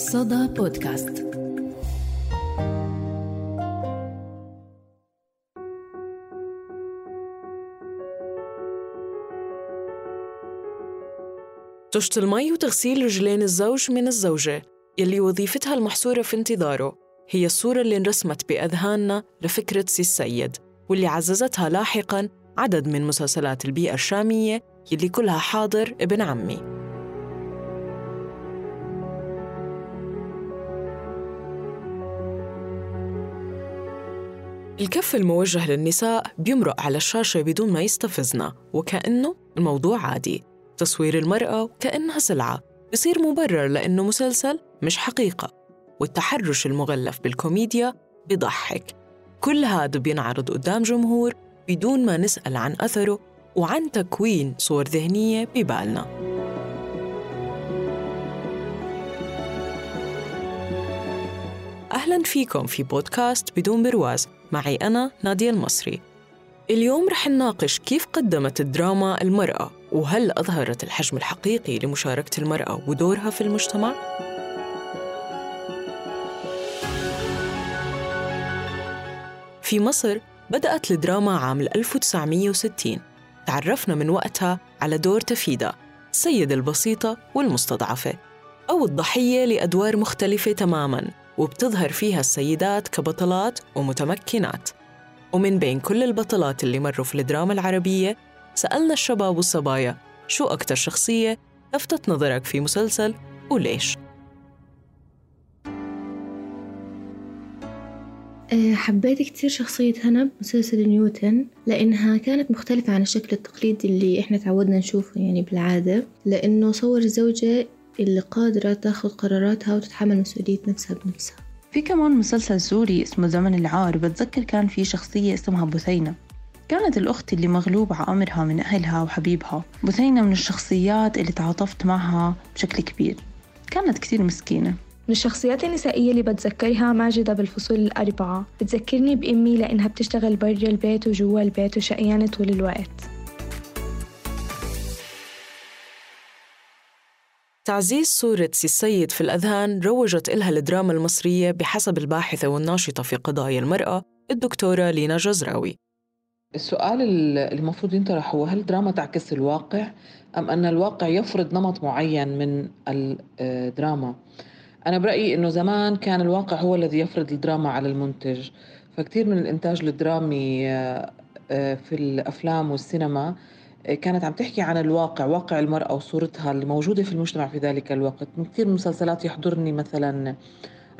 صدى بودكاست. طشت المي وتغسيل رجلين الزوج من الزوجة يلي وظيفتها المحصورة في انتظاره. هي الصورة اللي انرسمت بأذهاننا لفكرة سي السيد واللي عززتها لاحقاً عدد من مسلسلات البيئة الشامية يلي كلها حاضر ابن عمي. الكف الموجه للنساء بيمرق على الشاشة بدون ما يستفزنا وكأنه الموضوع عادي. تصوير المرأة كأنها سلعة. بصير مبرر لأنه مسلسل مش حقيقة. والتحرش المغلف بالكوميديا بضحك كل هذا بينعرض قدام جمهور بدون ما نسأل عن أثره وعن تكوين صور ذهنية ببالنا. أهلا فيكم في بودكاست بدون برواز. معي أنا نادية المصري. اليوم رح نناقش كيف قدمت الدراما المرأة وهل أظهرت الحجم الحقيقي لمشاركة المرأة ودورها في المجتمع؟ في مصر بدأت الدراما عام 1960 تعرفنا من وقتها على دور تفيدة السيدة البسيطة والمستضعفة أو الضحية لأدوار مختلفة تماماً. وبتظهر فيها السيدات كبطلات ومتمكنات ومن بين كل البطلات اللي مروا في الدراما العربية سألنا الشباب والصبايا شو أكتر شخصية لفتت نظرك في مسلسل وليش؟ أه، حبيت كتير شخصية هنا بمسلسل نيوتن لأنها كانت مختلفة عن الشكل التقليدي اللي إحنا تعودنا نشوفه يعني بالعادة لأنه صور زوجة اللي قادرة تاخذ قراراتها وتتحمل مسؤولية نفسها بنفسها. في كمان مسلسل سوري اسمه زمن العار بتذكر كان في شخصية اسمها بثينة كانت الأخت اللي مغلوب على أمرها من أهلها وحبيبها. بثينة من الشخصيات اللي تعاطفت معها بشكل كبير. كانت كتير مسكينة. من الشخصيات النسائية اللي بتذكرها ماجدة بالفصول الأربعة. بتذكرني بأمي لأنها بتشتغل برا البيت وجوا البيت وشقيانة طول الوقت. تعزيز صورة سي السيد في الأذهان روجت إلها الدراما المصرية بحسب الباحثة والناشطة في قضايا المرأة الدكتورة لينا جزراوي. السؤال المفروض ينطرح هو هل الدراما تعكس الواقع أم أن الواقع يفرض نمط معين من الدراما أنا برأيي أنه زمان كان الواقع هو الذي يفرض الدراما على المنتج. فكتير من الإنتاج الدرامي آه، آه، في الأفلام والسينما كانت عم تحكي عن الواقع واقع المرأة وصورتها اللي موجودة في المجتمع في ذلك الوقت. من كثير مسلسلات يحضرني مثلا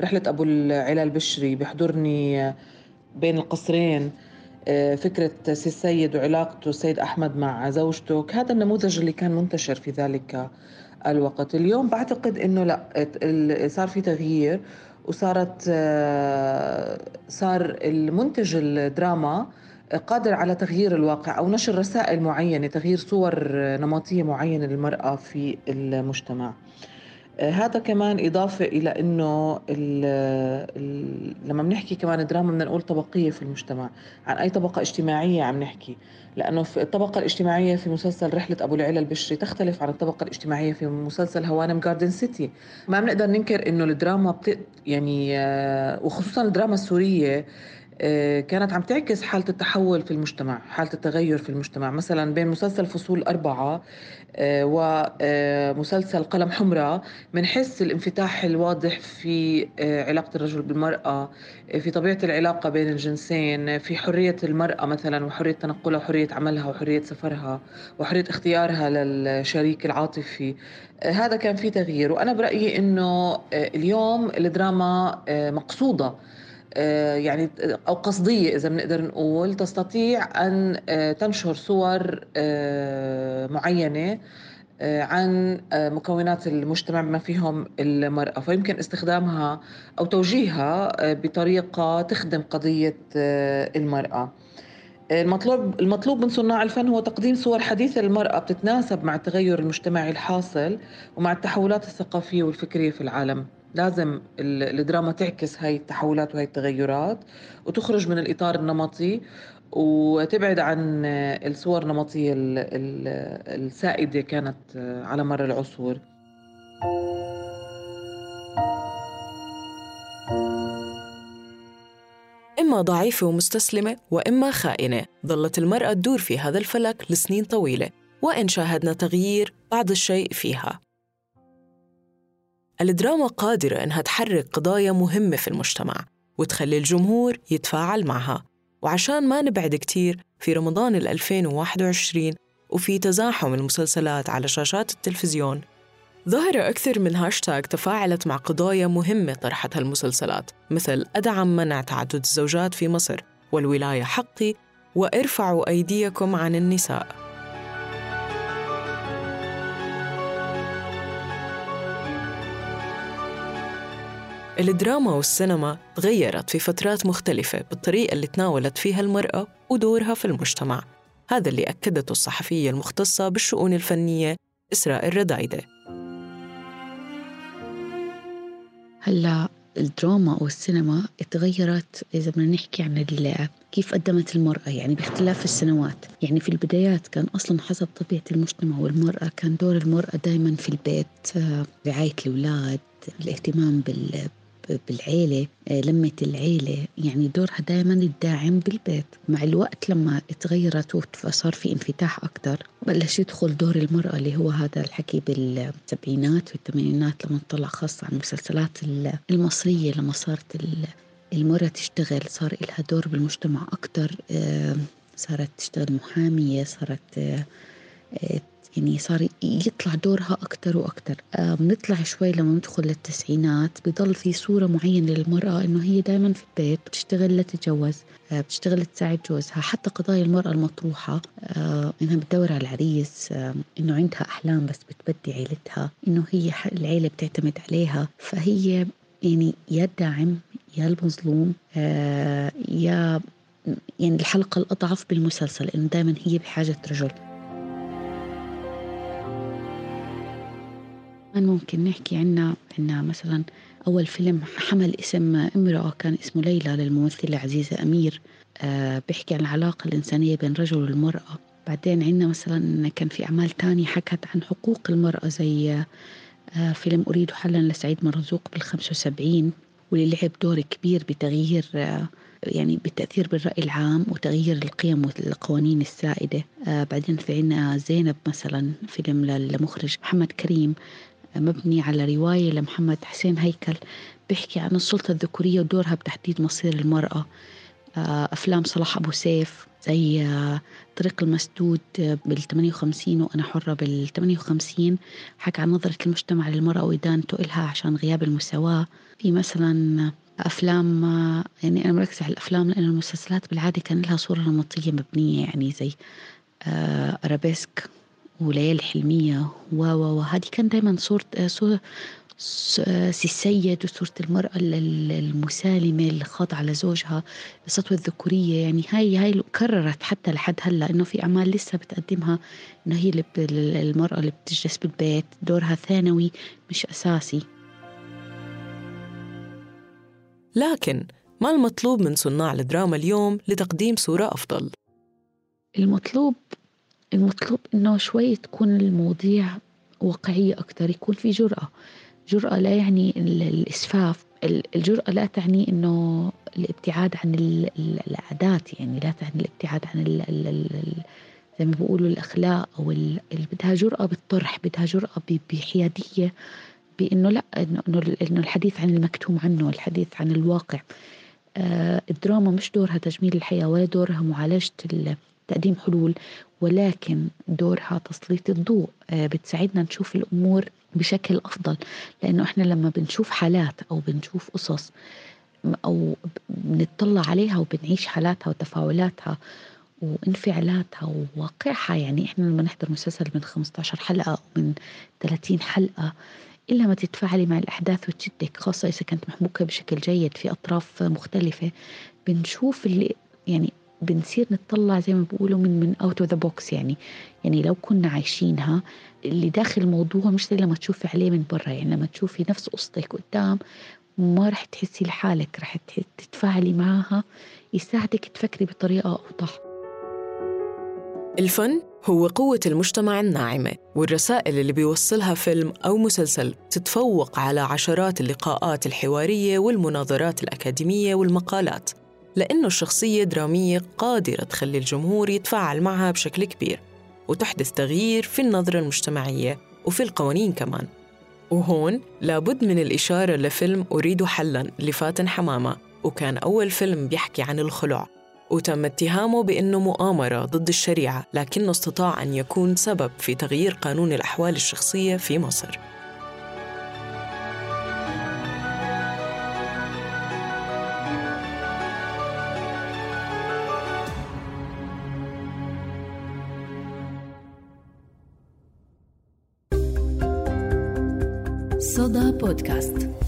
رحلة أبو العلا البشري بيحضرني بين القصرين فكرة سي السيد وعلاقته السيد أحمد مع زوجته. هذا النموذج اللي كان منتشر في ذلك الوقت. اليوم بعتقد أنه لا صار في تغيير وصارت صار المنتج الدراما قادر على تغيير الواقع أو نشر رسائل معينة تغيير صور نمطية معينة للمرأة في المجتمع. آه، هذا كمان إضافة إلى أنه ال ال لما بنحكي كمان دراما بدنا نقول طبقية في المجتمع. عن أي طبقة اجتماعية عم نحكي؟ لأنه في الطبقة الاجتماعية في مسلسل رحلة أبو العلا البشري تختلف عن الطبقة الاجتماعية في مسلسل هوانم جاردن سيتي ما بنقدر ننكر أنه الدراما بت يعني آه، وخصوصا الدراما السورية آه، كانت عم تعكس حالة التحول في المجتمع حالة التغير في المجتمع. مثلا بين مسلسل فصول أربعة آه، ومسلسل قلم حمراء بنحس الانفتاح الواضح في آه، علاقة الرجل بالمرأة في طبيعة العلاقة بين الجنسين في حرية المرأة مثلا وحرية تنقلها وحرية عملها وحرية سفرها وحرية اختيارها للشريك العاطفي. هذا كان في تغيير. وأنا برأيي أنه اليوم الدراما مقصودة آه، يعني أو قصدية إذا بنقدر نقول تستطيع أن آه، تنشر صور آه، معينة عن مكونات المجتمع بما فيهم المرأة. فيمكن استخدامها أو توجيهها بطريقة تخدم قضية المرأة. المطلوب المطلوب من صناع الفن هو تقديم صور حديثة للمرأة بتتناسب مع التغير المجتمعي الحاصل ومع التحولات الثقافية والفكرية في العالم. لازم الدراما تعكس هاي التحولات وهي التغيرات وتخرج من الإطار النمطي وتبعد عن آه، الصور النمطية السائدة كانت آه، على مر العصور. إما ضعيفة ومستسلمة وإما خائنة. ظلت المرأة تدور في هذا الفلك لسنين طويلة. وإن شاهدنا تغيير بعض الشيء فيها. الدراما قادرة إنها تحرك قضايا مهمة في المجتمع وتخلي الجمهور يتفاعل معها. وعشان ما نبعد كتير في رمضان 2021 وفي تزاحم المسلسلات على شاشات التلفزيون. ظهر أكثر من هاشتاغ تفاعلت مع قضايا مهمة طرحتها المسلسلات مثل أدعم منع تعدد الزوجات في مصر والولاية حقي وأرفعوا أيديكم عن النساء. الدراما والسينما تغيرت في فترات مختلفة بالطريقة اللي تناولت فيها المرأة ودورها في المجتمع. هذا اللي أكدته الصحفية المختصة بالشؤون الفنية إسراء الردايدة هلا الدراما أو السينما تغيرت إذا بدنا نحكي عن كيف قدمت المرأة يعني باختلاف السنوات. يعني في البدايات كان أصلا حسب طبيعة المجتمع والمرأة كان دور المرأة دائما في البيت آه، رعاية الأولاد الاهتمام بالعيلة آه، لمة العيلة يعني دورها دائما الداعم بالبيت. مع الوقت لما تغيرت وصار في انفتاح أكثر بلش يدخل دور المرأة اللي هو هذا الحكي بالسبعينات والثمانينات لما نطلع خاصة عن المسلسلات المصرية لما صارت المرأة تشتغل صار لها دور بالمجتمع أكثر آه، صارت تشتغل محامية صارت آه، يعني صار يطلع دورها أكتر وأكتر. آه، بنطلع شوي لما ندخل للتسعينات بضل في صورة معينة للمرأة إنه هي دائما في البيت بتشتغل لتتجوز آه، بتشتغل تساعد جوزها حتى قضايا المرأة المطروحة آه، إنها بتدور على العريس إنه عندها أحلام بس بتبدي عيلتها إنه هي العيلة بتعتمد عليها. فهي يعني يا الداعم يا المظلوم يا يعني الحلقة الأضعف بالمسلسل إنه دائما هي بحاجة رجل. ممكن نحكي عنا عنا مثلا أول فيلم حمل اسم امرأة كان اسمه ليلى للممثلة عزيزة أمير. أه بيحكي عن العلاقة الإنسانية بين الرجل والمرأة. بعدين عنا مثلا كان في أعمال تانية حكت عن حقوق المرأة زي أه فيلم أريد حلا لسعيد مرزوق بالخمسة وسبعين واللي لعب دور كبير بتغيير أه يعني بالتأثير بالرأي العام وتغيير القيم والقوانين السائدة. آه بعدين في عنا زينب مثلا فيلم للمخرج محمد كريم. مبني على رواية لمحمد حسين هيكل بيحكي عن السلطة الذكورية ودورها بتحديد مصير المرأة. آه، أفلام صلاح أبو سيف زي آه، طريق المسدود بال 58 وأنا حرة بال 58 حكى عن نظرة المجتمع للمرأة وإدانته إلها عشان غياب المساواة. في مثلا أفلام آه، يعني أنا مركزة على الأفلام لأن المسلسلات بالعادة كان لها صورة نمطية مبنية يعني زي أرابيسك. وليالي الحلمية. و و وهذه كان دائما صورة صورة سي السيد وصورة المرأة المسالمة اللي خاضعة لزوجها السطوة الذكورية. يعني هاي هاي كررت حتى لحد هلأ إنه في أعمال لسه بتقدمها إنه هي المرأة اللي بتجلس بالبيت. دورها ثانوي مش أساسي. لكن ما المطلوب من صناع الدراما اليوم لتقديم صورة أفضل؟ المطلوب المطلوب إنه شوي تكون المواضيع واقعية أكثر يكون في جرأة. جرأة لا يعني الإسفاف الجرأة لا تعني أنه الابتعاد عن العادات يعني لا تعني الابتعاد عن ال ال ال زي ما بيقولوا الأخلاق أو بدها جرأة بالطرح بدها جرأة بحيادية بأنه لا إنه الحديث عن المكتوم عنه الحديث عن الواقع. آه الدراما مش دورها تجميل الحياة ولا دورها معالجة تقديم حلول ولكن دورها تسليط الضوء آه، بتساعدنا نشوف الأمور بشكل أفضل. لأنه إحنا لما بنشوف حالات أو بنشوف قصص أو بنطلع عليها وبنعيش حالاتها وتفاعلاتها وانفعالاتها وواقعها يعني إحنا لما نحضر مسلسل من 15 حلقة أو من 30 حلقة إلا ما تتفاعلي مع الأحداث وتشدك خاصة إذا كانت محبوكة بشكل جيد في أطراف مختلفة بنشوف اللي يعني بنصير نطلع زي ما بيقولوا من من out of the box يعني. يعني لو كنا عايشينها اللي داخل الموضوع مش زي لما تشوفي عليه من برا. يعني لما تشوفي نفس قصتك قدام ما رح تحسي لحالك رح تتفاعلي معها يساعدك تفكري بطريقة أوضح. الفن هو قوة المجتمع الناعمة والرسائل اللي بيوصلها فيلم أو مسلسل تتفوق على عشرات اللقاءات الحوارية والمناظرات الأكاديمية والمقالات. لأنه الشخصية درامية قادرة تخلي الجمهور يتفاعل معها بشكل كبير وتحدث تغيير في النظرة المجتمعية وفي القوانين كمان. وهون لابد من الإشارة لفيلم أريد حلاً لفاتن حمامة وكان أول فيلم بيحكي عن الخلع. وتم اتهامه بأنه مؤامرة ضد الشريعة لكنه استطاع أن يكون سبب في تغيير قانون الأحوال الشخصية في مصر. صدى بودكاست.